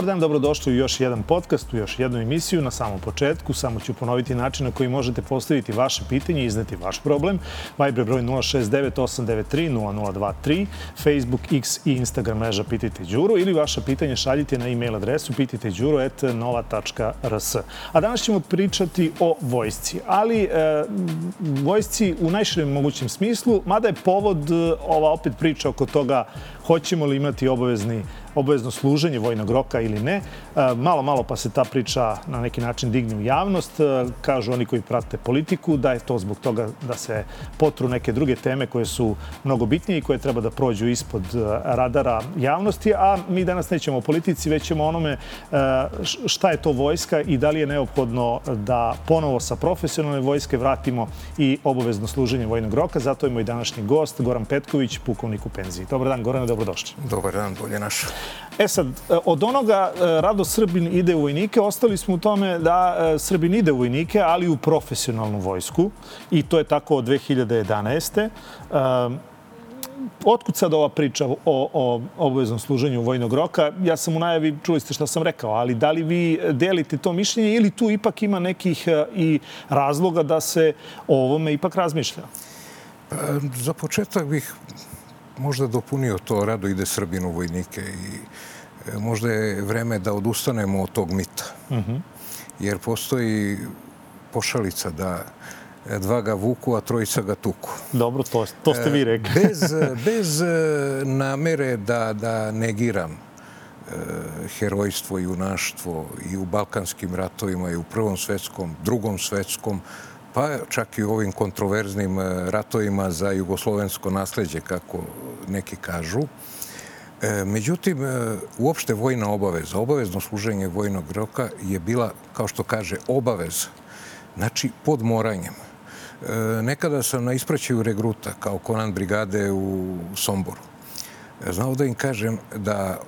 Dobar dan, dobrodošli u još jedan podcast, u još jednu emisiju. Na samom početku samo ću ponoviti način na koji možete postaviti vaše pitanje i izneti vaš problem. Viber broj 069-893-0023, Facebook, X i Instagram mreža Pitajte Đuru ili vaše pitanje šaljite na e-mail adresu pitajteđuro.nova.rs. A danas ćemo pričati o vojsci, ali e, vojsci u najširem mogućem smislu, mada je povod e, ova opet priča oko toga hoćemo li imati obavezni obavezno služenje vojnog roka ili ne. E, malo, malo pa se ta priča na neki način digne u javnost. E, kažu oni koji prate politiku da je to zbog toga da se potru neke druge teme koje su mnogo bitnije i koje treba da prođu ispod e, radara javnosti. A mi danas nećemo o politici, već ćemo onome šta je to vojska i da li je neophodno da ponovo sa profesionalne vojske vratimo i obavezno služenje vojnog roka. Zato je moj današnji gost, Goran Petković, pukovnik u penziji. Dobar dan, Goran, dobrodošli. Dobar dan, bolje naša. E sad, e, od onoga e, Rado Srbin ide u vojnike, ostali smo u tome da e, Srbin ide u vojnike, ali u profesionalnu vojsku. I to je tako od 2011. Otkud sad ova priča o, o obaveznom služenju vojnog roka? Ja sam u najavi, čuli ste šta sam rekao, ali da li vi delite to mišljenje ili tu ipak ima nekih i razloga da se o ovome ipak razmišlja? Za početak bih možda dopunio to rado ide Srbin u vojnike i e, možda je vreme da odustanemo od tog mita. Uh mhm. -huh. Jer postoji pošalica da dva ga vuku, a trojica ga tuku. Dobro, to, to ste vi rekli. E, bez, bez e, namere da, da negiram herojstvo i junaštvo i u Balkanskim ratovima i u Prvom svetskom, Drugom svetskom, pa čak i u ovim kontroverznim e, ratovima za jugoslovensko nasledđe, kako neki kažu. E, međutim, e, uopšte vojna obaveza, obavezno služenje vojnog roka je bila, kao što kaže, obaveza. Znači, pod moranjem. Nekada sam na ispraćaju regruta kao konan brigade u Somboru. Znao da im kažem da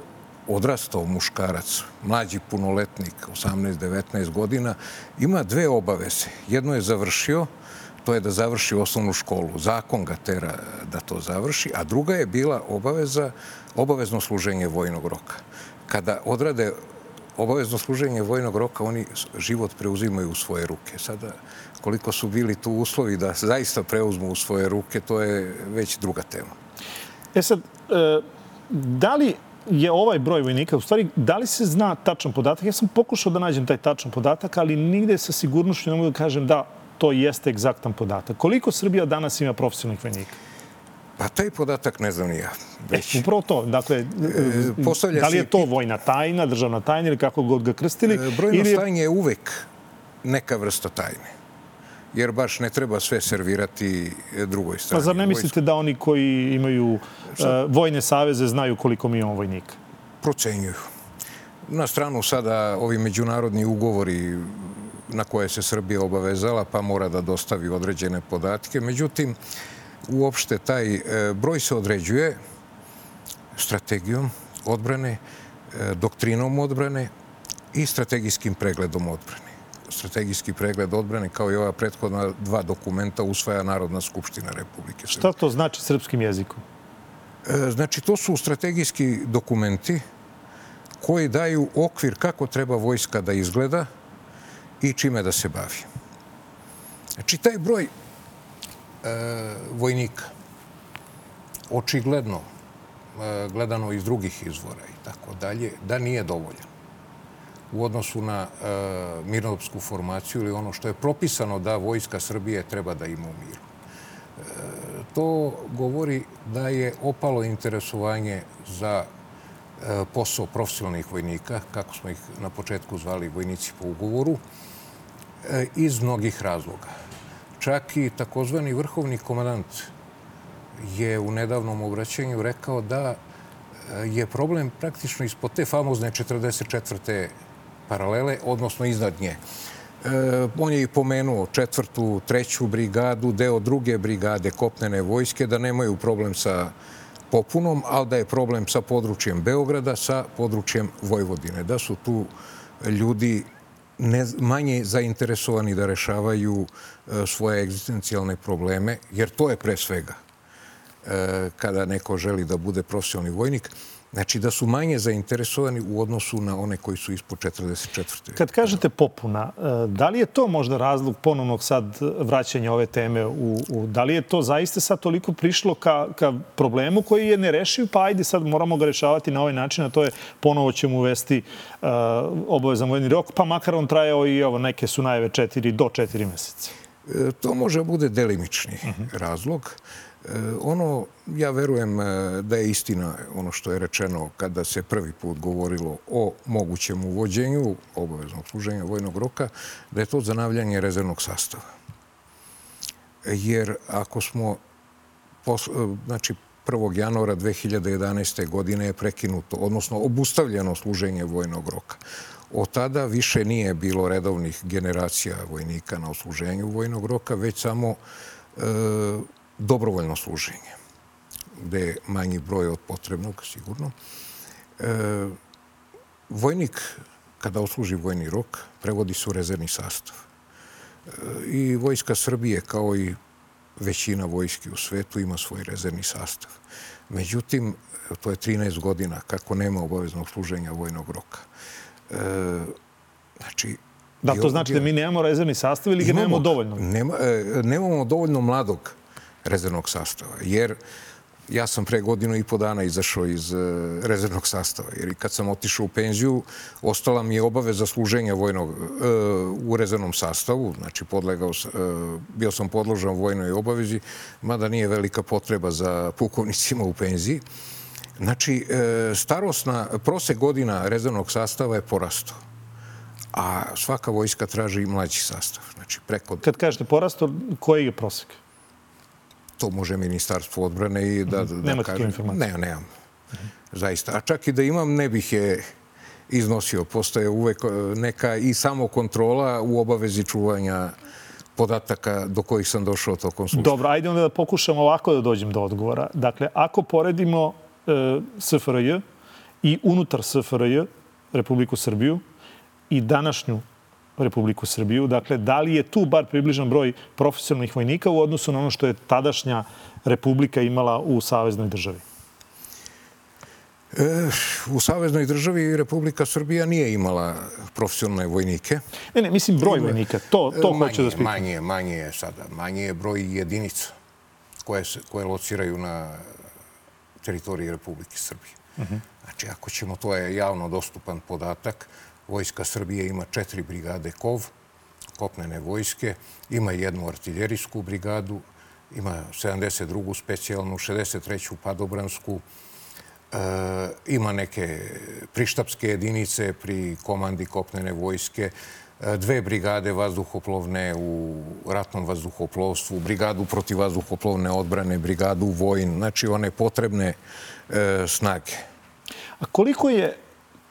odrastao muškarac, mlađi punoletnik, 18-19 godina, ima dve obaveze. Jedno je završio, to je da završi osnovnu školu. Zakon ga tera da to završi, a druga je bila obaveza, obavezno služenje vojnog roka. Kada odrade obavezno služenje vojnog roka, oni život preuzimaju u svoje ruke. Sada, koliko su bili tu uslovi da zaista preuzmu u svoje ruke, to je već druga tema. E sad, e, da li je ovaj broj vojnika, u stvari, da li se zna tačan podatak? Ja sam pokušao da nađem taj tačan podatak, ali nigde sa sigurnošću ne mogu da kažem da to jeste egzaktan podatak. Koliko Srbija danas ima profesionalnih vojnika? Pa taj podatak ne znam ni ja. Već. E, upravo to. Dakle, e, da li je to vojna tajna, državna tajna ili kako god ga krstili? E, brojno ili... tajnje je uvek neka vrsta tajne jer baš ne treba sve servirati drugoj strani. Pa zar ne mislite da oni koji imaju uh, vojne saveze znaju koliko mi imamo vojnika? Procenjuju. Na stranu sada ovi međunarodni ugovori na koje se Srbija obavezala, pa mora da dostavi određene podatke. Međutim, uopšte taj e, broj se određuje strategijom odbrane, e, doktrinom odbrane i strategijskim pregledom odbrane strategijski pregled odbrane kao i ova prethodna dva dokumenta usvaja Narodna skupština Republike Srbije. Šta to znači srpskim jezikom? E, znači, to su strategijski dokumenti koji daju okvir kako treba vojska da izgleda i čime da se bavi. Znači, taj broj e, vojnika očigledno e, gledano iz drugih izvora i tako dalje, da nije dovoljan u odnosu na e, mirnodopsku formaciju ili ono što je propisano da Vojska Srbije treba da ima u miru. E, to govori da je opalo interesovanje za e, posao profesionalnih vojnika, kako smo ih na početku zvali vojnici po ugovoru, iz mnogih razloga. Čak i takozvani vrhovni komandant je u nedavnom obraćanju rekao da je problem praktično ispod te famozne 44 paralele, odnosno iznad nje. E, on je i pomenuo četvrtu, treću brigadu, deo druge brigade kopnene vojske, da nemaju problem sa popunom, ali da je problem sa područjem Beograda, sa područjem Vojvodine. Da su tu ljudi ne, manje zainteresovani da rešavaju e, svoje egzistencijalne probleme, jer to je pre svega kada neko želi da bude profesionalni vojnik. Znači da su manje zainteresovani u odnosu na one koji su ispod 44. Kad kažete popuna, e, da li je to možda razlog ponovnog sad vraćanja ove teme u, u da li je to zaista sad toliko prišlo ka, ka problemu koji je nerešiv, pa ajde sad moramo ga rešavati na ovaj način, a to je ponovo ćemo uvesti uh, obavezan vojni rok, pa makar on trajao i ovo, neke su najve četiri do četiri meseca. E, to može bude delimični uh -huh. razlog. E, ono, ja verujem e, da je istina ono što je rečeno kada se prvi put govorilo o mogućem uvođenju obaveznog služenja vojnog roka, da je to zanavljanje rezervnog sastava. Jer ako smo, znači, 1. januara 2011. godine je prekinuto, odnosno obustavljeno služenje vojnog roka. Od tada više nije bilo redovnih generacija vojnika na osluženju vojnog roka, već samo e, dobrovoljno služenje, gde je manji broj od potrebnog, sigurno. E, vojnik, kada osluži vojni rok, prevodi se u rezervni sastav. E, I Vojska Srbije, kao i većina vojski u svetu, ima svoj rezervni sastav. Međutim, to je 13 godina kako nema obaveznog služenja vojnog roka. E, znači, da, to znači da mi nemamo rezervni sastav ili ga nemamo dovoljno? Nema, e, nemamo dovoljno mladog rezervnog sastava. Jer ja sam pre godinu i po dana izašao iz e, rezervnog sastava. Jer kad sam otišao u penziju, ostala mi je obaveza služenja vojnog e, u rezervnom sastavu. Znači, podlegao, e, bio sam podložan vojnoj obavezi, mada nije velika potreba za pukovnicima u penziji. Znači, starostna, prosek godina rezervnog sastava je porastao a svaka vojska traži mlađi sastav. Znači, preko... Kad kažete porasto, koji je prosek? To može ministarstvo odbrane i da, da Nemate kaže... informacije? Ne, nemam. Zaista. A čak i da imam, ne bih je iznosio. Postoje uvek e, neka i samokontrola u obavezi čuvanja podataka do kojih sam došao tokom slučaja. Dobro, ajde onda da pokušamo ovako da dođem do odgovora. Dakle, ako poredimo e, SFRJ i unutar SFRJ, Republiku Srbiju, i današnju Republiku Srbiju. Dakle, da li je tu bar približan broj profesionalnih vojnika u odnosu na ono što je tadašnja Republika imala u Saveznoj državi? E, u Saveznoj državi Republika Srbija nije imala profesionalne vojnike. Ne, ne, mislim broj vojnika. To, to manje, hoću da spitam. Manje, manje je sada. Manje je broj jedinica koje, se, koje lociraju na teritoriji Republike Srbije. Uh mhm. -huh. Znači, ako ćemo, to je javno dostupan podatak, Vojska Srbije ima četiri brigade KOV, kopnene vojske, ima jednu artiljerijsku brigadu, ima 72. specijalnu, 63. padobransku, e, ima neke prištapske jedinice pri komandi kopnene vojske, e, dve brigade vazduhoplovne u ratnom vazduhoplovstvu, brigadu protiv vazduhoplovne odbrane, brigadu vojn, znači one potrebne e, snage. A koliko je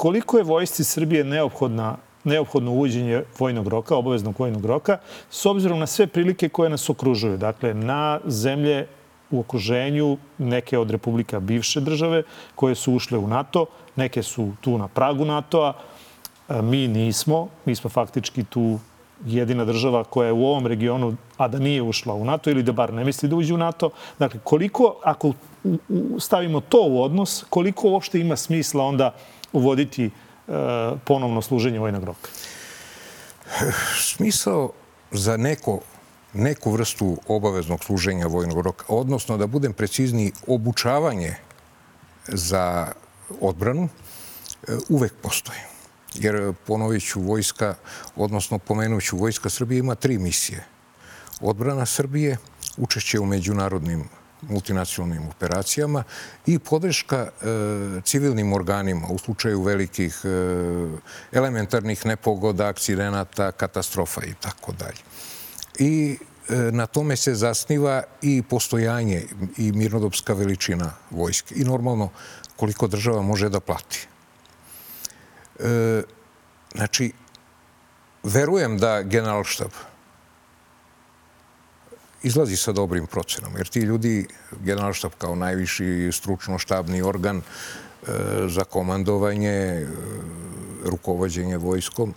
koliko je vojsci Srbije neophodna neophodno uvođenje vojnog roka, obaveznog vojnog roka, s obzirom na sve prilike koje nas okružuju. Dakle, na zemlje u okruženju, neke od republika bivše države koje su ušle u NATO, neke su tu na pragu NATO-a, mi nismo. Mi smo faktički tu jedina država koja je u ovom regionu, a da nije ušla u NATO ili da bar ne misli da uđe u NATO. Dakle, koliko, ako stavimo to u odnos, koliko uopšte ima smisla onda uvoditi e, ponovno služenje vojnog roka? Smisao za neko, neku vrstu obaveznog služenja vojnog roka, odnosno da budem precizniji, obučavanje za odbranu, e, uvek postoji. Jer ponovit ću vojska, odnosno pomenut vojska Srbije ima tri misije. Odbrana Srbije, učešće u međunarodnim multinacionalnim operacijama i podrška e, civilnim organima u slučaju velikih e, elementarnih nepogoda, akcidenata, katastrofa i tako dalje. I na tome se zasniva i postojanje i mirnodopska veličina vojske i normalno koliko država može da plati. Znači, verujem da generalštab izlazi sa dobrim procenom. Jer ti ljudi, generalštab kao najviši stručno-štabni organ e, za komandovanje, e, rukovođenje vojskom,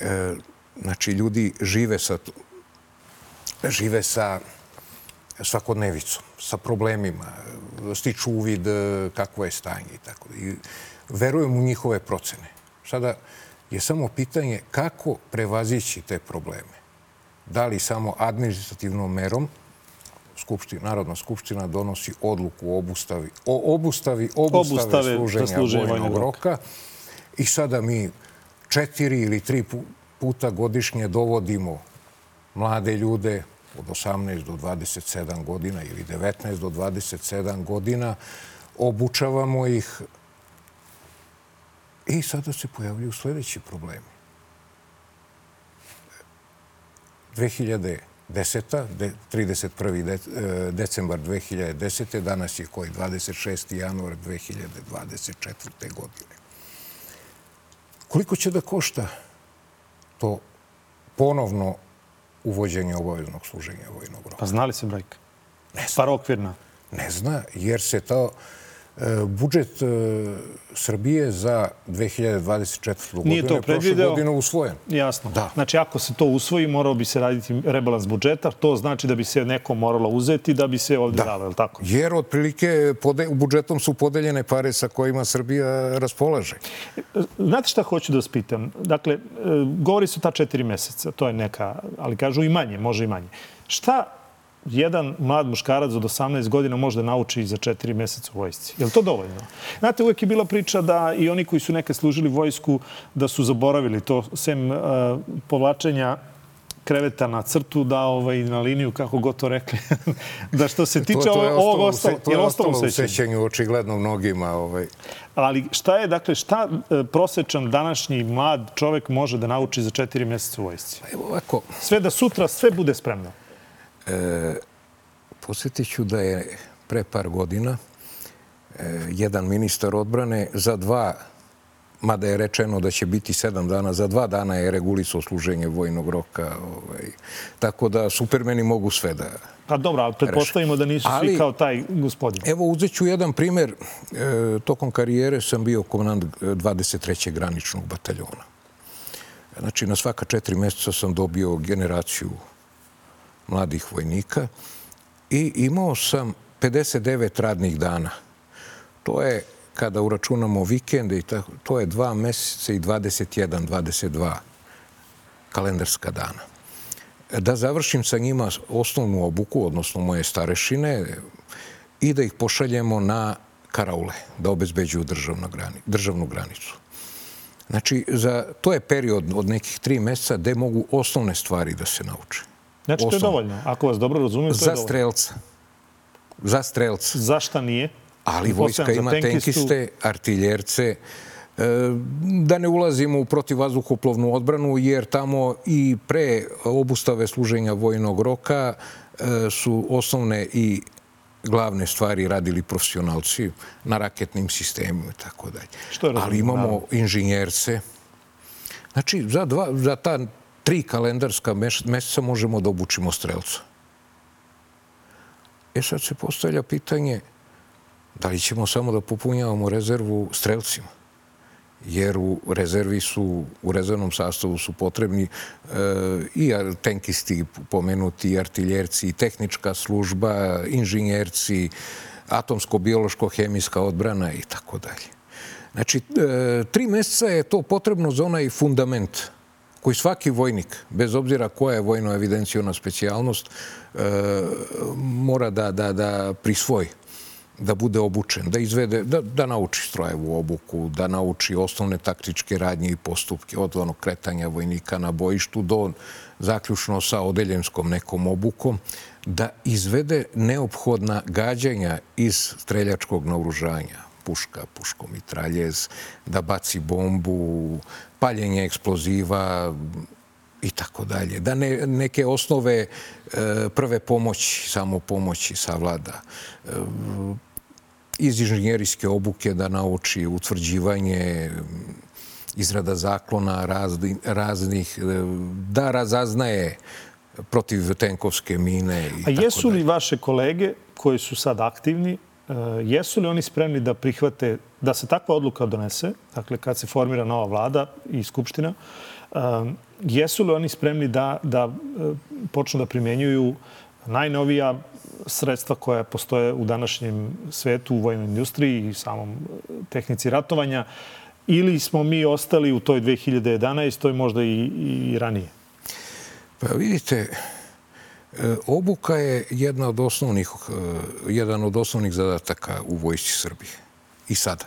e, znači ljudi žive sa žive sa svakodnevicom, sa problemima, stiču uvid e, kakvo je stanje i tako. I verujem u njihove procene. Sada je samo pitanje kako prevazići te probleme. Da li samo administrativnom merom, Skupština, Narodna skupština donosi odluku o obustavi, o obustavi, obustave, obustave služenja vojnog roka i sada mi četiri ili tri puta godišnje dovodimo mlade ljude od 18 do 27 godina ili 19 do 27 godina, obučavamo ih i sada se pojavljuju sledeći problemi. 2010. 31. E, decembar 2010. Danas je koji? 26. januar 2024. godine. Koliko će da košta to ponovno uvođenje obaveznog služenja vojnog roka. Pa znali se brojka? Ne zna. Par okvirna? Ne zna, jer se to e, budžet e, Srbije za 2024. godinu Nije to predvideo. godinu usvojen. Jasno. Da. Znači, ako se to usvoji, morao bi se raditi rebalans budžeta. To znači da bi se neko moralo uzeti da bi se ovdje da. dalo, je tako? Jer otprilike u budžetom su podeljene pare sa kojima Srbija raspolaže. Znate šta hoću da vas pitam? Dakle, e, govori se ta četiri meseca, to je neka, ali kažu i manje, može i manje. Šta jedan mlad muškarac od 18 godina može da nauči za četiri meseca u vojsci. Je li to dovoljno? Znate, uvek je bila priča da i oni koji su neke služili vojsku da su zaboravili to, sem uh, povlačenja kreveta na crtu, da ovaj, na liniju, kako god to rekli. da što se tiče to, to je ovog ostalo, to je ostalo u sećanju, očigledno mnogima. Ovaj. Ali šta je, dakle, šta e, prosečan današnji mlad čovek može da nauči za četiri meseca u vojsci? Evo ovako. Sve da sutra sve bude spremno. E, posjetit ću da je pre par godina e, jedan ministar odbrane za dva mada je rečeno da će biti sedam dana, za dva dana je regulisao služenje vojnog roka. Ovaj. Tako da supermeni mogu sve da... Pa dobro, ali pretpostavimo da nisu ali, svi kao taj gospodin. Evo, uzet ću jedan primer. E, tokom karijere sam bio komandant 23. graničnog bataljona. Znači, na svaka četiri mjeseca sam dobio generaciju mladih vojnika i imao sam 59 radnih dana. To je, kada uračunamo vikende, to je dva meseca i 21, 22 kalendarska dana. Da završim sa njima osnovnu obuku, odnosno moje starešine, i da ih pošaljemo na karaule, da obezbeđuju državnu granicu. Znači, za, to je period od nekih tri meseca gde mogu osnovne stvari da se nauče. Znači, to je dovoljno. Ako vas dobro razumijem, to je dovoljno. Za strelca. Za strelca. Zašta nije? Ali vojska ima tenkiste, artiljerce, e, da ne ulazimo u protivvazduhoplovnu odbranu, jer tamo i pre obustave služenja vojnog roka e, su osnovne i glavne stvari radili profesionalci na raketnim sistemima i tako dalje. Ali imamo inženjerce. Znači, za, dva, za ta tri kalendarska meseca možemo da obučimo strelca. E sad se postavlja pitanje da li ćemo samo da popunjavamo rezervu strelcima. Jer u rezervi su, u rezervnom sastavu su potrebni e, i tenkisti pomenuti, i artiljerci, i tehnička služba, inženjerci, atomsko-biološko-hemijska odbrana i tako dalje. Znači, e, tri meseca je to potrebno za onaj fundament koji svaki vojnik, bez obzira koja je vojno evidencijona specijalnost, e, mora da, da, da prisvoji da bude obučen, da izvede, da, da nauči strojevu obuku, da nauči osnovne taktičke radnje i postupke od onog kretanja vojnika na bojištu do zaključno sa odeljenskom nekom obukom, da izvede neophodna gađanja iz streljačkog naoružanja, puška, puškomitraljez, da baci bombu, paljenje eksploziva i tako dalje. Da ne, neke osnove e, prve pomoći, samo pomoći savlada. E, iz inženjerijske obuke da nauči utvrđivanje izrada zaklona razni, raznih, e, da razaznaje protiv tenkovske mine i A jesu li vaše kolege koji su sad aktivni jesu li oni spremni da prihvate da se takva odluka donese, dakle kad se formira nova vlada i skupština, eh, jesu li oni spremni da, da eh, počnu da primjenjuju najnovija sredstva koja postoje u današnjem svetu, u vojnoj industriji i samom e, tehnici ratovanja, ili smo mi ostali u toj 2011. to je možda i, i ranije? Pa vidite, e, obuka je jedna od osnovnih, e, jedan od osnovnih zadataka u vojsci Srbije. I sada.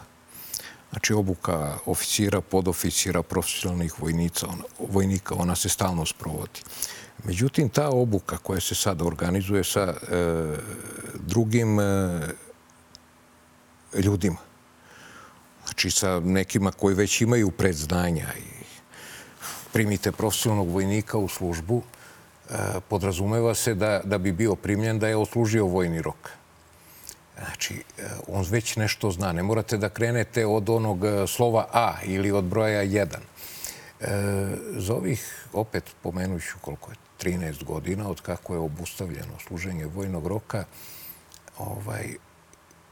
Znači, obuka oficira, podoficira, profesionalnih vojnica, vojnika, ona se stalno sprovodi. Međutim, ta obuka koja se sad organizuje sa e, drugim e, ljudima, znači sa nekima koji već imaju predznanja i primite profesionalnog vojnika u službu, e, podrazumeva se da, da bi bio primljen da je oslužio vojni rok. Znači, e, on već nešto zna. Ne morate da krenete od onog e, slova A ili od broja 1. E, za ovih, opet pomenuću koliko je, 13 godina od kako je obustavljeno služenje vojnog roka, ovaj,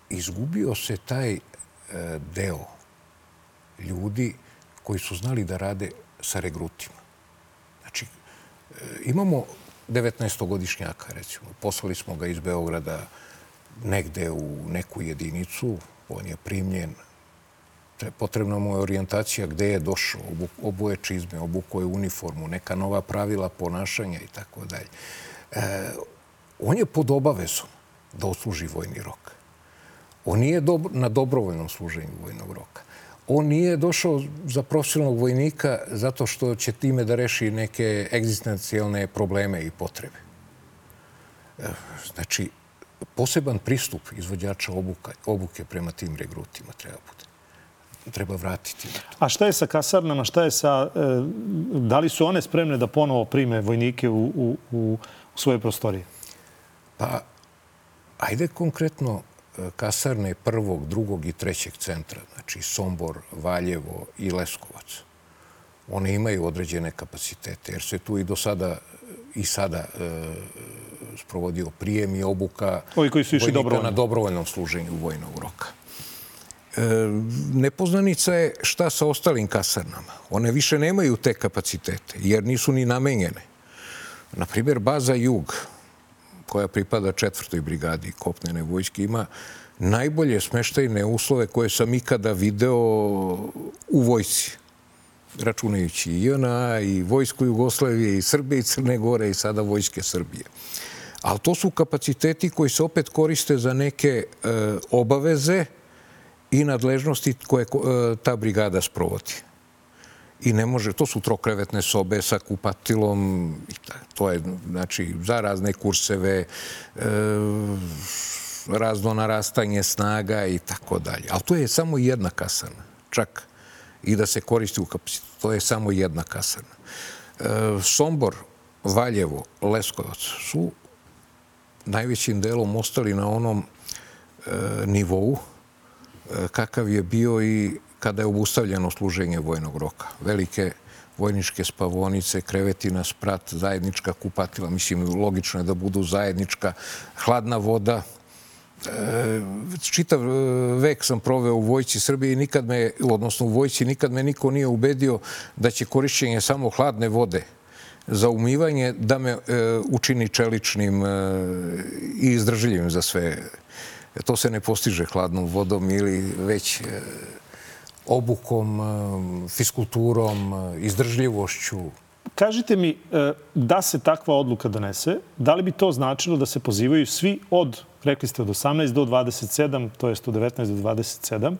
izgubio se taj e, deo ljudi koji su znali da rade sa regrutima. Imamo 19-godišnjaka, recimo. Poslali smo ga iz Beograda negde u neku jedinicu, on je primljen, potrebna mu je orijentacija gde je došao, obuje čizme, obuko je uniformu, neka nova pravila ponašanja i tako dalje. E, on je pod obavezom da osluži vojni rok. On nije dobro, na dobrovoljnom služenju vojnog roka. On nije došao za profesionalnog vojnika zato što će time da reši neke egzistencijalne probleme i potrebe. E, znači, poseban pristup izvođača obuka, obuke prema tim regrutima treba bude. Treba vratiti. A šta je sa kasarnama? Šta je sa... E, da li su one spremne da ponovo prime vojnike u, u, u svoje prostorije? Pa, ajde konkretno kasarne prvog, drugog i trećeg centra, znači Sombor, Valjevo i Leskovac. One imaju određene kapacitete, jer se tu i do sada i sada e, sprovodio prijem i obuka Ovi koji su išli dobrovoljno. na dobrovoljnom služenju vojnog roka. E, nepoznanica je šta sa ostalim kasarnama. One više nemaju te kapacitete, jer nisu ni namenjene. Naprimjer, baza Jug, koja pripada četvrtoj brigadi kopnene vojske, ima najbolje smeštajne uslove koje sam ikada video u vojci računajući i JNA, i Vojsku Jugoslavije, i Srbije, i Crne Gore, i sada Vojske Srbije. Ali to su kapaciteti koji se opet koriste za neke e, obaveze i nadležnosti koje e, ta brigada sprovodi. I ne može, to su trokrevetne sobe sa kupatilom, to je, znači, za razne kurseve, e, razno narastanje snaga i tako dalje. Ali to je samo jedna kasana, čak i da se koristi u kapacitetu. To je samo jedna kasarna. Sombor, Valjevo, Leskovac su najvećim delom ostali na onom e, nivou e, kakav je bio i kada je obustavljeno služenje vojnog roka. Velike vojničke spavonice, kreveti na sprat, zajednička kupatila, mislim, logično je da budu zajednička, hladna voda. E, čitav vek sam proveo u vojci Srbije i nikad me, odnosno u vojci, nikad me niko nije ubedio da će korišćenje samo hladne vode za umivanje da me e, učini čeličnim e, i izdržljivim za sve. To se ne postiže hladnom vodom ili već e, obukom, fiskulturom, izdržljivošću. Kažite mi, da se takva odluka donese, da li bi to značilo da se pozivaju svi od, rekli ste, od 18 do 27, to je od 19 do 27,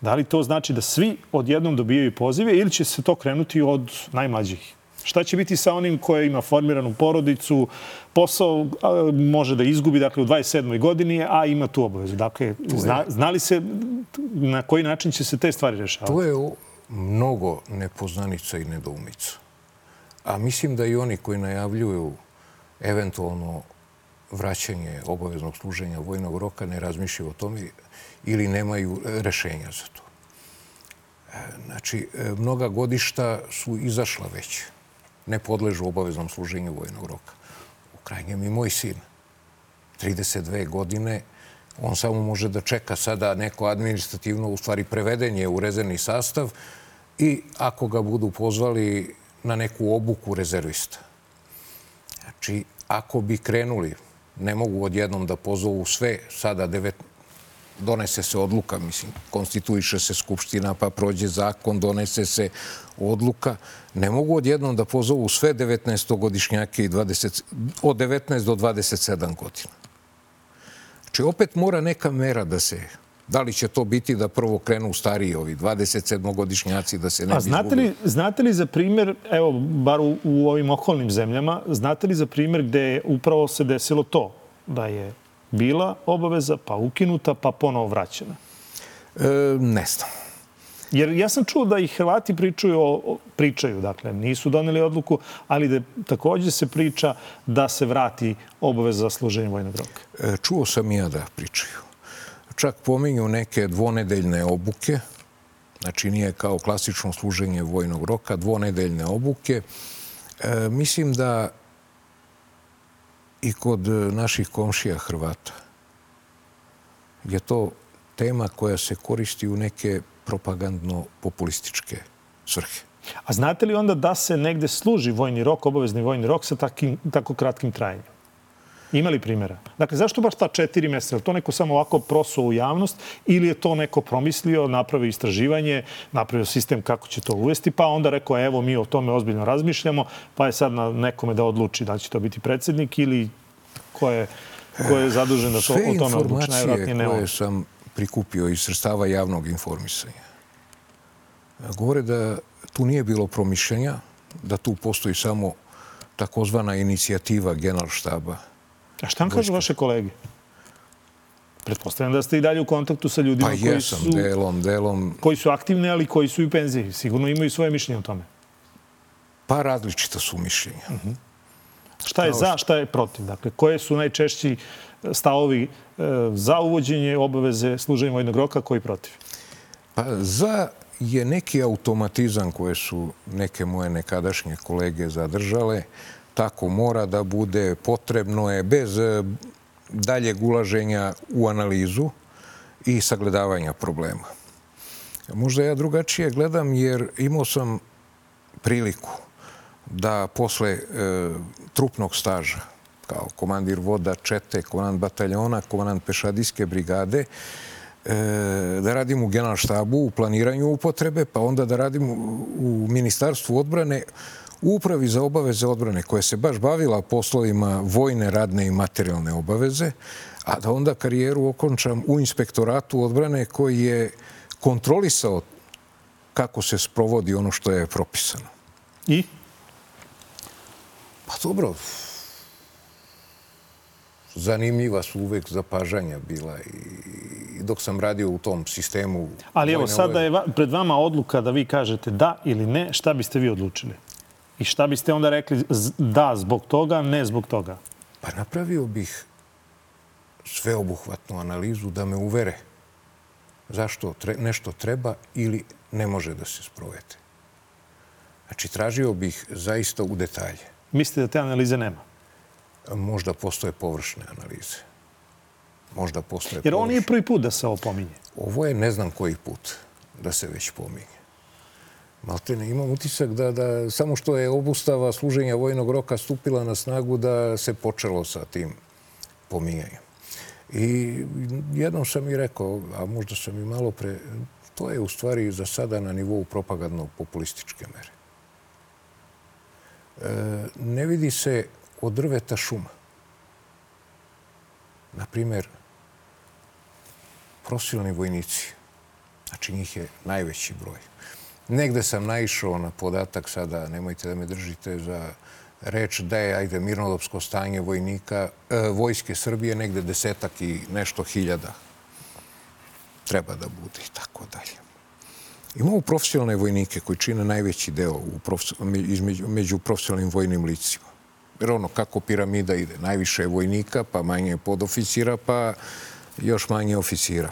da li to znači da svi odjednom dobijaju pozive ili će se to krenuti od najmlađih? Šta će biti sa onim koji ima formiranu porodicu, posao može da izgubi, dakle, u 27. godini, a ima tu obavezu. Dakle, zna, zna li se na koji način će se te stvari rešavati? To je mnogo nepoznanica i nedoumica. A mislim da i oni koji najavljuju eventualno vraćanje obaveznog služenja vojnog roka ne razmišljaju o tome ili nemaju rešenja za to. E, znači, e, mnoga godišta su izašla već ne podležu obaveznom služenju vojnog roka. U krajnjem i moj sin. 32 godine, on samo može da čeka sada neko administrativno, u stvari prevedenje u rezervni sastav i ako ga budu pozvali na neku obuku rezervista. Znači, ako bi krenuli Ne mogu odjednom da pozovu sve, sada devet, donese se odluka, mislim, konstituiše se skupština, pa prođe zakon, donese se odluka. Ne mogu odjednom da pozovu sve 19-godišnjake i 20, od 19 do 27 godina. Znači, opet mora neka mera da se Da li će to biti da prvo krenu stariji ovi 27-godišnjaci da se ne A znate li, znate li za primjer, evo, bar u, u ovim okolnim zemljama, znate li za primjer gde upravo se desilo to? Da je bila obaveza, pa ukinuta, pa ponovo vraćena? E, ne znam. Jer ja sam čuo da i Hrvati pričaju, o, pričaju, dakle, nisu doneli odluku, ali da takođe se priča da se vrati obaveza za služenje vojnog roka. E, čuo sam i ja da pričaju. Čak pominju neke dvonedeljne obuke, znači nije kao klasično služenje vojnog roka, dvonedeljne obuke. E, mislim da i kod naših komšija Hrvata je to tema koja se koristi u neke propagandno-populističke svrhe. A znate li onda da se negde služi vojni rok, obavezni vojni rok sa takim, tako kratkim trajanjem? Ima li primjera? Dakle, zašto baš ta četiri meseca? Je to neko samo ovako prosuo u javnost ili je to neko promislio, napravio istraživanje, napravio sistem kako će to uvesti, pa onda rekao, evo, mi o tome ozbiljno razmišljamo, pa je sad na nekome da odluči da će to biti predsednik ili ko je, ko je zadužen da to, o tome odluči. Najvjerojatnije ne koje sam prikupio iz sredstava javnog informisanja govore da tu nije bilo promišljenja, da tu postoji samo takozvana inicijativa generalštaba A šta vam kažu vaše kolege? Pretpostavljam da ste i dalje u kontaktu sa ljudima pa koji jesam, su... delom, delom. Koji su aktivni, ali koji su i u penziji. Sigurno imaju svoje mišljenje o tome. Pa različita su mišljenja. Uh mhm. -huh. Šta je za, šta je protiv? Dakle, koje su najčešći stavovi e, za uvođenje obaveze služenja vojnog roka, koji protiv? Pa za je neki automatizam koje su neke moje nekadašnje kolege zadržale, tako mora da bude, potrebno je bez e, daljeg ulaženja u analizu i sagledavanja problema. Možda ja drugačije gledam jer imao sam priliku da posle e, trupnog staža kao komandir voda čete, komandant bataljona, komandant pešadijske brigade, e, da radim u generalštabu u planiranju upotrebe, pa onda da radim u Ministarstvu odbrane u Upravi za obaveze odbrane koja se baš bavila poslovima vojne, radne i materijalne obaveze, a da onda karijeru okončam u inspektoratu odbrane koji je kontrolisao kako se sprovodi ono što je propisano. I? Pa dobro, zanimljiva su uvek zapažanja bila i dok sam radio u tom sistemu. Ali evo, sada je pred vama odluka da vi kažete da ili ne, šta biste vi odlučili? I šta biste onda rekli da zbog toga, ne zbog toga? Pa napravio bih sveobuhvatnu analizu da me uvere zašto nešto treba ili ne može da se sprovede. Znači, tražio bih zaista u detalje. Mislite da te analize nema? Možda postoje površne analize. Možda postoje Jer ovo nije prvi put da se ovo pominje. Ovo je ne znam koji put da se već pominje. Maltene, imam utisak da, da samo što je obustava služenja vojnog roka stupila na snagu da se počelo sa tim pominjanjem. I jednom sam i rekao, a možda sam i malo pre, to je u stvari za sada na nivou propagandno-populističke mere. E, ne vidi se od drveta šuma. Naprimer, profesionalni vojnici, znači njih je najveći broj Negde sam naišao na podatak, sada nemojte da me držite za reč, da je, ajde, mirnodopsko stanje vojnika, e, vojske Srbije negde desetak i nešto hiljada treba da bude i tako dalje. Imamo profesionalne vojnike koji čine najveći deo u između, među profesionalnim vojnim licima. Jer ono, kako piramida ide, najviše je vojnika, pa manje podoficira, pa još manje oficira.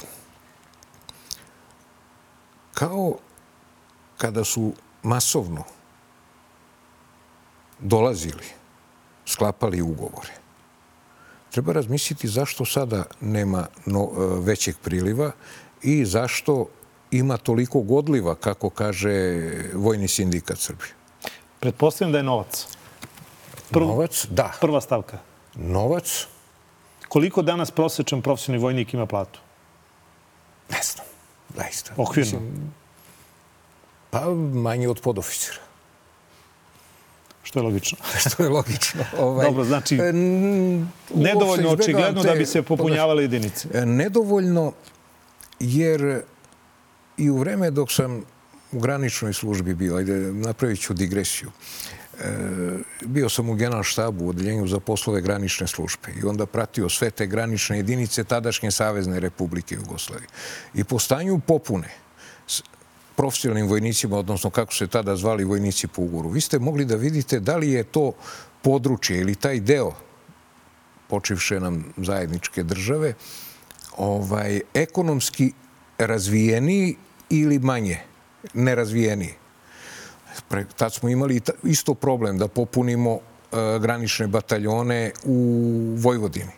Kao kada su masovno dolazili, sklapali ugovore, treba razmisliti zašto sada nema no, e, većeg priliva i zašto ima toliko godliva, kako kaže Vojni sindikat Srbije. Pretpostavljam da je novac. Prv, novac, da. Prva stavka. Novac Koliko danas prosečan profesionalni vojnik ima platu? Ne znam, zaista. Okvirno? Pa manje od podoficira. Što je logično. Što je logično. Ovaj, Dobro, znači, nedovoljno očigledno da bi se popunjavale jedinice. E, nedovoljno jer i u vreme dok sam u graničnoj službi bio, ajde, napravit ću digresiju. E, bio sam u generalštabu u odeljenju za poslove granične službe i onda pratio sve te granične jedinice tadašnje Savezne republike Jugoslavije. I po stanju popune profesionalnim vojnicima, odnosno kako se tada zvali vojnici po ugoru, vi ste mogli da vidite da li je to područje ili taj deo počivše nam zajedničke države, ovaj, ekonomski razvijeniji ili manje nerazvijeniji. Tad smo imali isto problem da popunimo e, granične bataljone u Vojvodini.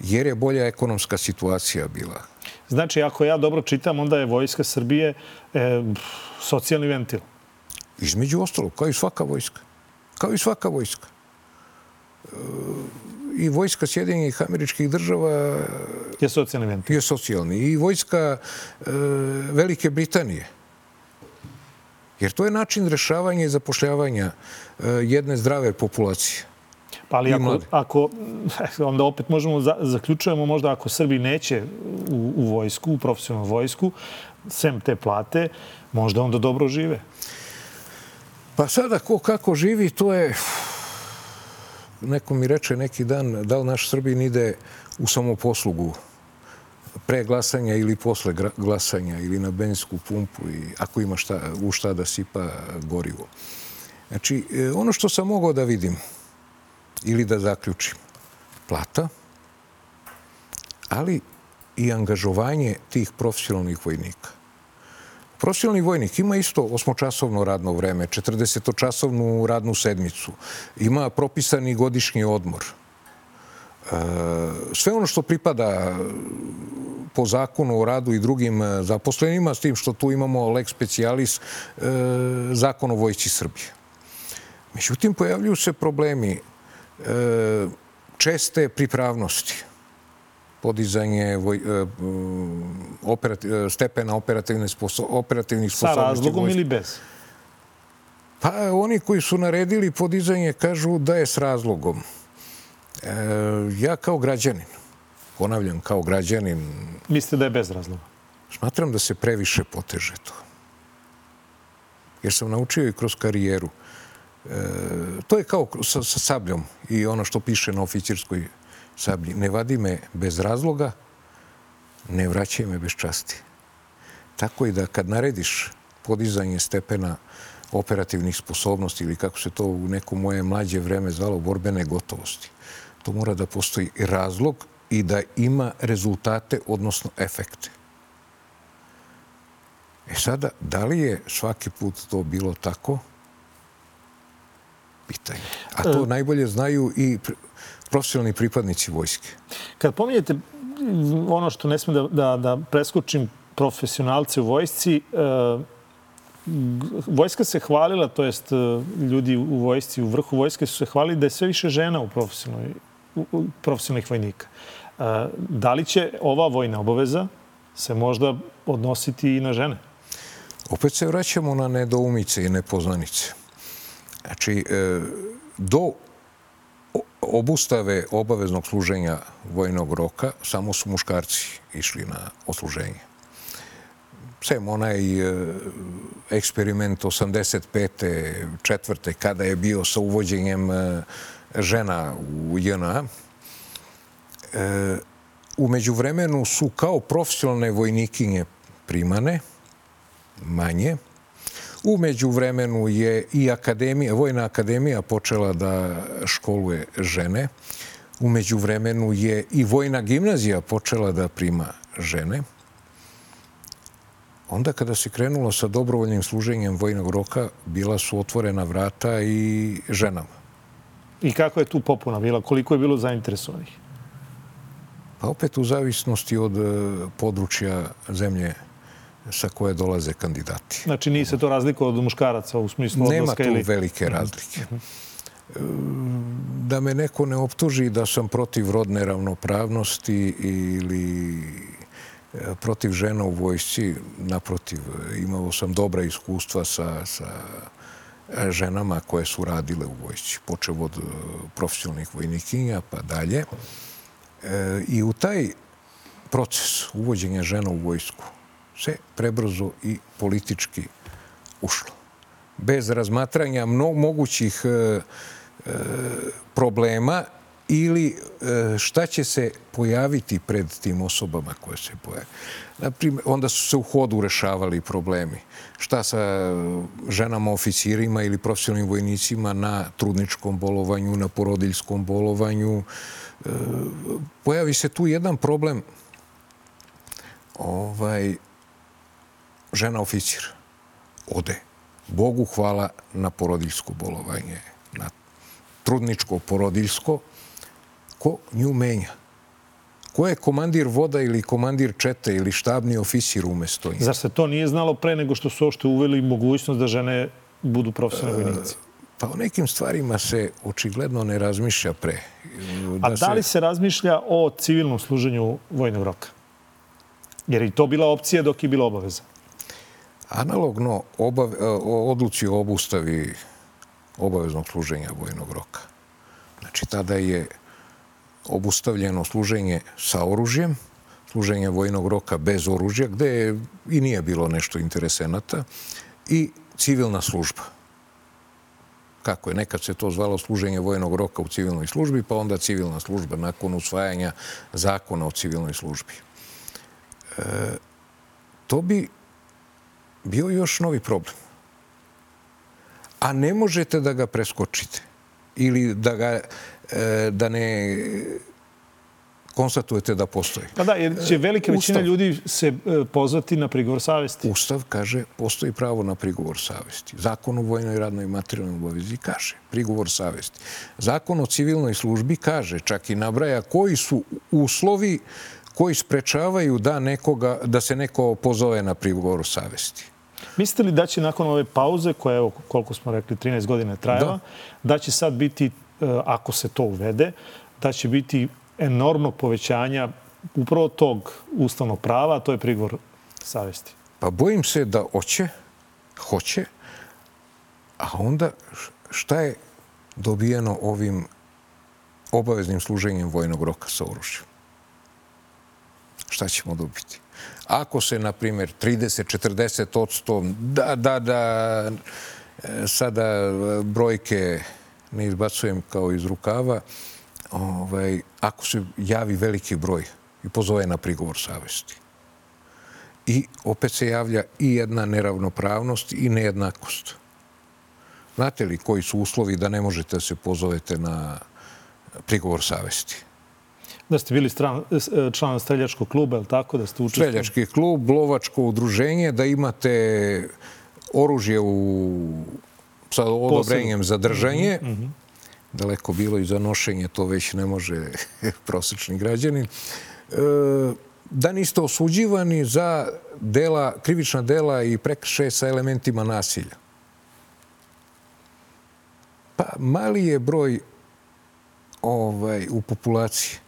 Jer je bolja ekonomska situacija bila. Znači, ako ja dobro čitam, onda je Vojska Srbije e, socijalni ventil. Između ostalog, kao i svaka vojska. Kao i svaka vojska. E, I vojska Sjedinjenih američkih država... Je socijalni ventil. Je socijalni. I vojska e, Velike Britanije Jer to je način rešavanja i zapošljavanja e, jedne zdrave populacije. Pa ali ako, ako, onda opet možemo za, zaključujemo možda ako Srbi neće u, u vojsku, u profesionalnu vojsku, sem te plate, možda onda dobro žive. Pa sada ko kako živi, to je... Neko mi reče neki dan da li naš Srbin ide u samoposlugu pre glasanja ili posle glasanja ili na benzinsku pumpu i ako ima šta, u šta da sipa gorivo. Znači, e, ono što sam mogao da vidim ili da zaključim, plata, ali i angažovanje tih profesionalnih vojnika. Profesionalni vojnik ima isto osmočasovno radno vreme, 40-časovnu radnu sedmicu, ima propisani godišnji odmor – sve ono što pripada po zakonu o radu i drugim e, zaposlenima, s tim što tu imamo lex specialis, e, zakon o vojci Srbije. Međutim, pojavljuju se problemi e, česte pripravnosti, podizanje stepena operativnih sposobnosti. Sa razlogom ili bez? Pa oni koji su naredili podizanje kažu da je s razlogom. E, ja kao građanin, ponavljam, kao građanin... Mislite da je bez razloga? Smatram da se previše poteže to. Jer sam naučio i kroz karijeru. E, to je kao sa, sa sabljom i ono što piše na oficirskoj sablji. Ne vadi me bez razloga, ne vraćaj me bez časti. Tako i da kad narediš podizanje stepena operativnih sposobnosti ili kako se to u neko moje mlađe vreme zvalo, borbene gotovosti to mora da postoji razlog i da ima rezultate, odnosno efekte. E sada, da li je svaki put to bilo tako? Pitanje. A to e... najbolje znaju i profesionalni pripadnici vojske. Kad pominjete ono što ne sme da, da, da preskočim profesionalce u vojsci, e, vojska se hvalila, to jest e, ljudi u vojsci, u vrhu vojske su se hvalili da je sve više žena u profesionalnoj profesionalnih vojnika. E, da li će ova vojna obaveza se možda odnositi i na žene? Opet se vraćamo na nedoumice i nepoznanice. Znači, e, do obustave obaveznog služenja vojnog roka samo su muškarci išli na osluženje. Sem onaj e, eksperiment 85. četvrte, kada je bio sa uvođenjem žena u JNA. E, umeđu vremenu su kao profesionalne vojnikinje primane, manje. Umeđu vremenu je i akademija, Vojna akademija počela da školuje žene. Umeđu vremenu je i Vojna gimnazija počela da prima žene. Onda kada se krenulo sa dobrovoljnim služenjem vojnog roka, bila su otvorena vrata i ženama. I kako je tu popuna bila? Koliko je bilo zainteresovanih? Pa opet u zavisnosti od e, područja zemlje sa koje dolaze kandidati. Znači nije se to razliko od muškaraca u smislu odlaska? Nema tu velike razlike. da me neko ne optuži da sam protiv rodne ravnopravnosti ili e, protiv žena u vojsci. Naprotiv, imao sam dobra iskustva sa, sa ženama koje su radile u vojsci, počeo od profesionalnih vojnikinja pa dalje. I u taj proces uvođenja žena u vojsku se prebrzo i politički ušlo. Bez razmatranja mogućih e, e, problema ili e, šta će se pojaviti pred tim osobama koje se pojave. Naprimjer, onda su se u hodu rešavali problemi. Šta sa ženama oficirima ili profesionalnim vojnicima na trudničkom bolovanju, na porodiljskom bolovanju. Pojavi se tu jedan problem ovaj, žena oficir ode. Bogu hvala na porodiljsko bolovanje, na trudničko porodiljsko. Ko nju menja? Ko je komandir voda ili komandir čete ili štabni oficir umesto njih? Zar se to nije znalo pre nego što su ošte uveli mogućnost da žene budu profesionalne vojnici? Pa o nekim stvarima se očigledno ne razmišlja pre. Da A da li se razmišlja o civilnom služenju vojnog roka? Jer i to bila opcija dok je bila obaveza. Analogno obav, odluci o obustavi obaveznog služenja vojnog roka. Znači, tada je obustavljeno služenje sa oružjem, služenje vojnog roka bez oružja, gde je, i nije bilo nešto interesenata, i civilna služba. Kako je? Nekad se to zvalo služenje vojnog roka u civilnoj službi, pa onda civilna služba nakon usvajanja zakona o civilnoj službi to bi bio još novi problem. A ne možete da ga preskočite ili da ga e, da ne konstatujete da postoji. Pa da, jer će velika većina ljudi se e, pozvati na prigovor savesti. Ustav kaže, postoji pravo na prigovor savesti. Zakon o vojnoj radnoj i materijalnoj obavezi kaže, prigovor savesti. Zakon o civilnoj službi kaže, čak i nabraja koji su uslovi koji sprečavaju da, nekoga, da se neko pozove na prigovor savesti. Mislite li da će nakon ove pauze, koja je, koliko smo rekli, 13 godina trajala, da. da će sad biti, e, ako se to uvede, da će biti enormnog povećanja upravo tog ustavnog prava, a to je prigovor savesti? Pa bojim se da hoće, hoće, a onda šta je dobijeno ovim obaveznim služenjem vojnog roka sa oružjem? Šta ćemo dobiti? Ako se, na primjer, 30-40 odsto, da, da, da, e, sada brojke ne izbacujem kao iz rukava, ovaj, ako se javi veliki broj i pozove na prigovor savesti. I opet se javlja i jedna neravnopravnost i nejednakost. Znate li koji su uslovi da ne možete da se pozovete na prigovor savesti? Da ste bili stran, e, član streljačkog kluba, je li tako? Da ste učestvili? Streljački klub, lovačko udruženje, da imate oružje u, sa odobrenjem za držanje. Mm -hmm. Daleko bilo i za nošenje, to već ne može prosečni građanin. E, da niste osuđivani za dela, krivična dela i prekršaje sa elementima nasilja. Pa mali je broj ovaj, u populaciji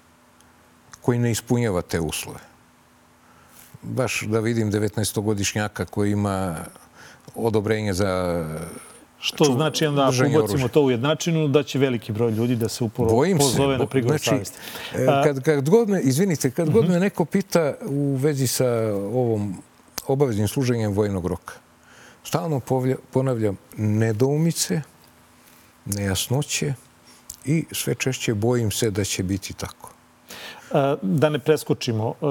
koji ne ispunjava te uslove. Baš da vidim 19-godišnjaka koji ima odobrenje za Što ču, znači onda ako ubacimo oružja. to u jednačinu, da će veliki broj ljudi da se uporo Bojim pozove se, na prigovor znači, savjesti. E, kad, kad god me, izvinite, kad uh -huh. god mhm. me neko pita u vezi sa ovom obaveznim služenjem vojnog roka, stalno ponavljam nedoumice, nejasnoće i sve češće bojim se da će biti tako. Da ne preskočimo, e,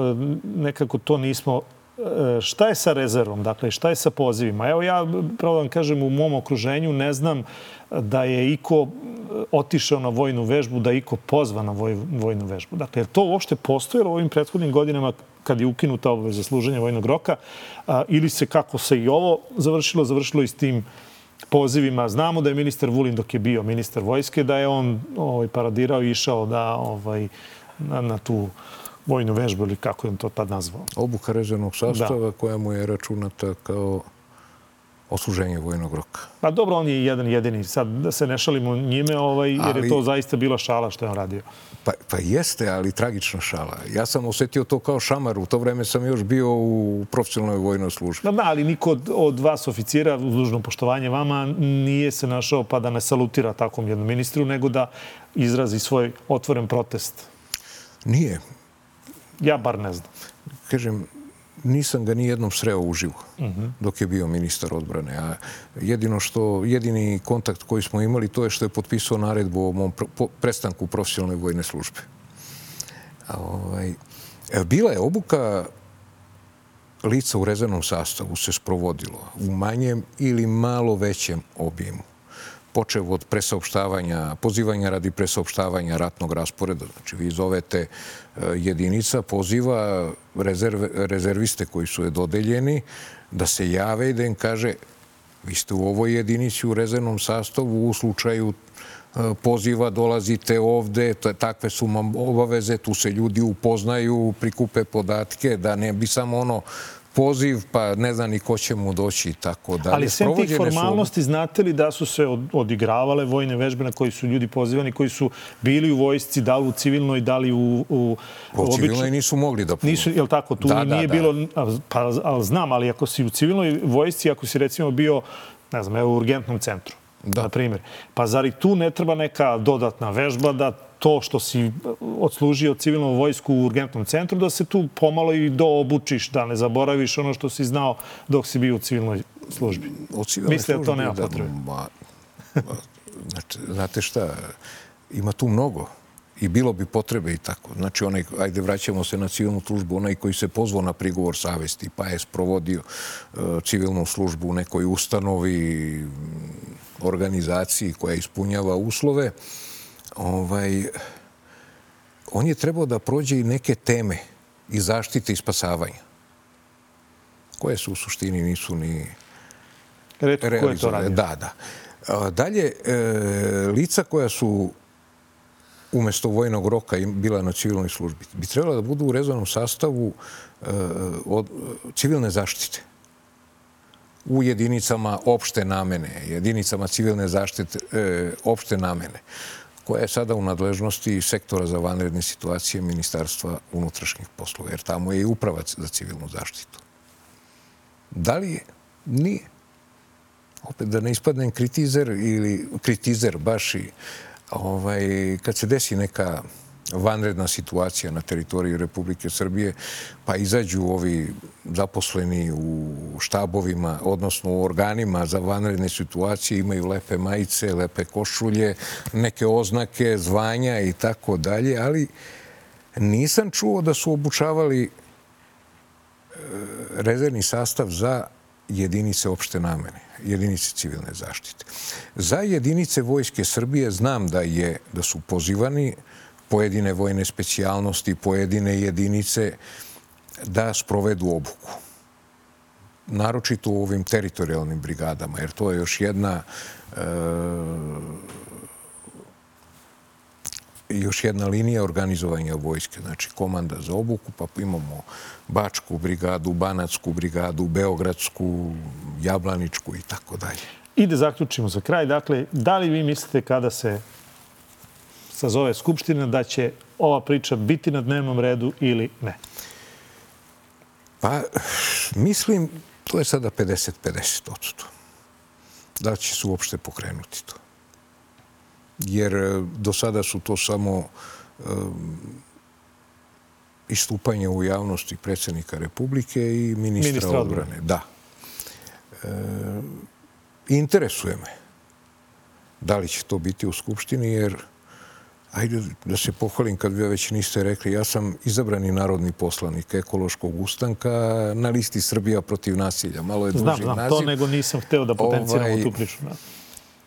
nekako to nismo e, šta je sa rezervom, dakle, šta je sa pozivima? Evo ja, pravo da vam kažem, u mom okruženju ne znam da je iko otišao na vojnu vežbu, da je iko pozva na voj, vojnu vežbu. Dakle, je to uopšte postojalo u ovim prethodnim godinama kad je ukinuta obaveza služenja vojnog roka ili se kako se i ovo završilo, završilo i s tim pozivima. Znamo da je ministar Vulin dok je bio ministar vojske, da je on ovaj, paradirao i išao da ovaj, na, na tu vojnu vežbu ili kako je to tad nazvao. Obuka rezervnog sastava da. koja mu je računata kao odsluženje vojnog roka. Pa dobro, on je jedan jedini. Sad da se ne šalimo njime, ovaj, jer ali, je to zaista bila šala što je on radio. Pa, pa jeste, ali tragična šala. Ja sam osetio to kao šamar. U to vreme sam još bio u profesionalnoj vojnoj službi. Da, da, ali niko od, od vas oficira, uz dužno poštovanje vama, nije se našao pa da ne salutira takvom jednom ministru, nego da izrazi svoj otvoren protest. Nije. Ja bar ne znam. Kažem, nisam ga ni jednom sreo uživo dok je bio ministar odbrane. A jedino što, jedini kontakt koji smo imali to je što je potpisao naredbu o mom prestanku profesionalne vojne službe. A, ovaj, e, bila je obuka lica u rezervnom sastavu se sprovodilo u manjem ili malo većem obimu počeo od presaopštavanja, pozivanja radi presaopštavanja ratnog rasporeda. Znači, vi zovete e, jedinica, poziva rezerve, rezerviste koji su je dodeljeni da se jave i da im kaže vi ste u ovoj jedinici u rezervnom sastavu u slučaju e, poziva dolazite ovde, takve su obaveze, tu se ljudi upoznaju, prikupe podatke, da ne bi samo ono poziv, pa ne zna ni ko će mu doći i tako dalje. Ali sve tih formalnosti, su... znate li da su se odigravale vojne vežbe na koji su ljudi pozivani, koji su bili u vojsci, da li u civilnoj, da li u, u, u običnoj? civilnoj nisu mogli da puno. Nisu, jel tako? Tu da, nije da, bilo, da. pa ali znam, ali ako si u civilnoj vojsci, ako si recimo bio, ne znam, evo u urgentnom centru, da. na primjer, pa zar i tu ne treba neka dodatna vežba da to što si odslužio civilnu vojsku u urgentnom centru, da se tu pomalo i doobučiš, da ne zaboraviš ono što si znao dok si bio u civilnoj službi. Civilne Misle da to nema da, potrebe? Ma, znači, znate šta, ima tu mnogo i bilo bi potrebe i tako. Znači, onaj, ajde, vraćamo se na civilnu službu, onaj koji se pozvao na prigovor savesti, pa je sprovodio uh, civilnu službu u nekoj ustanovi, organizaciji koja ispunjava uslove, ovaj, on je trebao da prođe i neke teme i zaštite i spasavanja, koje su u suštini nisu ni Retko, ko je to radio? Da, da. Dalje, e, lica koja su umesto vojnog roka bila na civilnoj službi, bi trebala da budu u rezovnom sastavu e, od civilne zaštite u jedinicama opšte namene, jedinicama civilne zaštite e, opšte namene koja je sada u nadležnosti sektora za vanredne situacije Ministarstva unutrašnjih poslova, jer tamo je i upravac za civilnu zaštitu. Da li je? Nije. Opet da ne ispadnem kritizer ili kritizer baš i ovaj, kad se desi neka vanredna situacija na teritoriji Republike Srbije, pa izađu ovi zaposleni u štabovima, odnosno u organima za vanredne situacije, imaju lepe majice, lepe košulje, neke oznake, zvanja i tako dalje, ali nisam čuo da su obučavali e, rezervni sastav za jedinice opšte namene, jedinice civilne zaštite. Za jedinice Vojske Srbije znam da je da su pozivani pojedine vojne specijalnosti, pojedine jedinice da sprovedu obuku. Naročito u ovim teritorijalnim brigadama, jer to je još jedna e, još jedna linija organizovanja vojske. Znači, komanda za obuku, pa imamo Bačku brigadu, Banatsku brigadu, Beogradsku, Jablaničku i tako dalje. I da zaključimo za kraj. Dakle, da li vi mislite kada se sazove Skupština da će ova priča biti na dnevnom redu ili ne? Pa, mislim, to je sada 50-50 odsuto. Da će se uopšte pokrenuti to. Jer e, do sada su to samo um, istupanje u javnosti predsjednika Republike i ministra, ministra odbrane. Da. E, interesuje me da li će to biti u Skupštini, jer Ajde da se pohvalim kad vi već niste rekli. Ja sam izabrani narodni poslanik ekološkog ustanka na listi Srbija protiv nasilja. Malo je duži znam, znam, naziv. to nego nisam hteo da potenciramo ovaj, tu priču.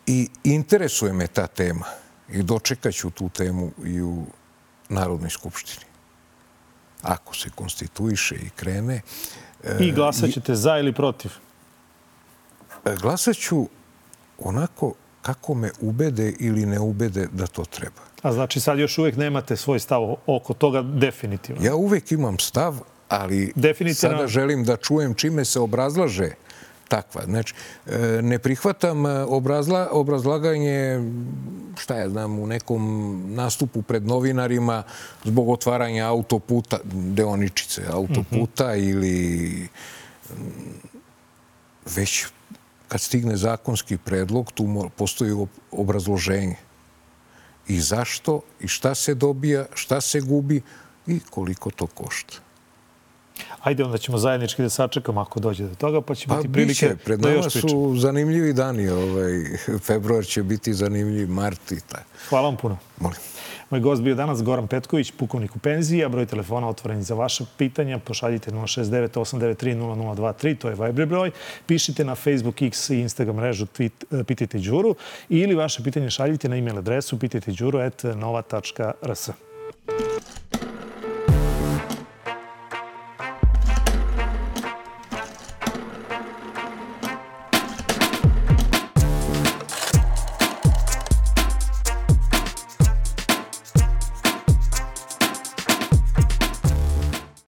I interesuje me ta tema. I dočekat ću tu temu i u Narodnoj skupštini. Ako se konstituiše i krene. I glasat ćete za ili protiv? E, glasat ću onako kako me ubede ili ne ubede da to treba. A znači sad još uvek nemate svoj stav oko toga definitivno? Ja uvek imam stav, ali sada želim da čujem čime se obrazlaže takva. Znači, e, ne prihvatam e, obrazla, obrazlaganje, šta ja znam, u nekom nastupu pred novinarima zbog otvaranja autoputa, deoničice autoputa mm -hmm. ili već kad stigne zakonski predlog, tu postoji obrazloženje. I zašto, i šta se dobija, šta se gubi i koliko to košta. Ajde, onda ćemo zajednički da sačekamo ako dođe do toga, pa će pa biti prilike biće. Pred nama su zanimljivi dani. Ovaj, februar će biti zanimljiv, mart i tako. Hvala vam puno. Molim. Moj gost bio danas Goran Petković, pukovnik u penziji, a broj telefona otvoren za vaše pitanja. Pošaljite 069 893 0023, to je Viber broj. Pišite na Facebook, X i Instagram mrežu tweet, Pitajte Đuru ili vaše pitanje šaljite na e-mail adresu pitajteđuru.nova.rs.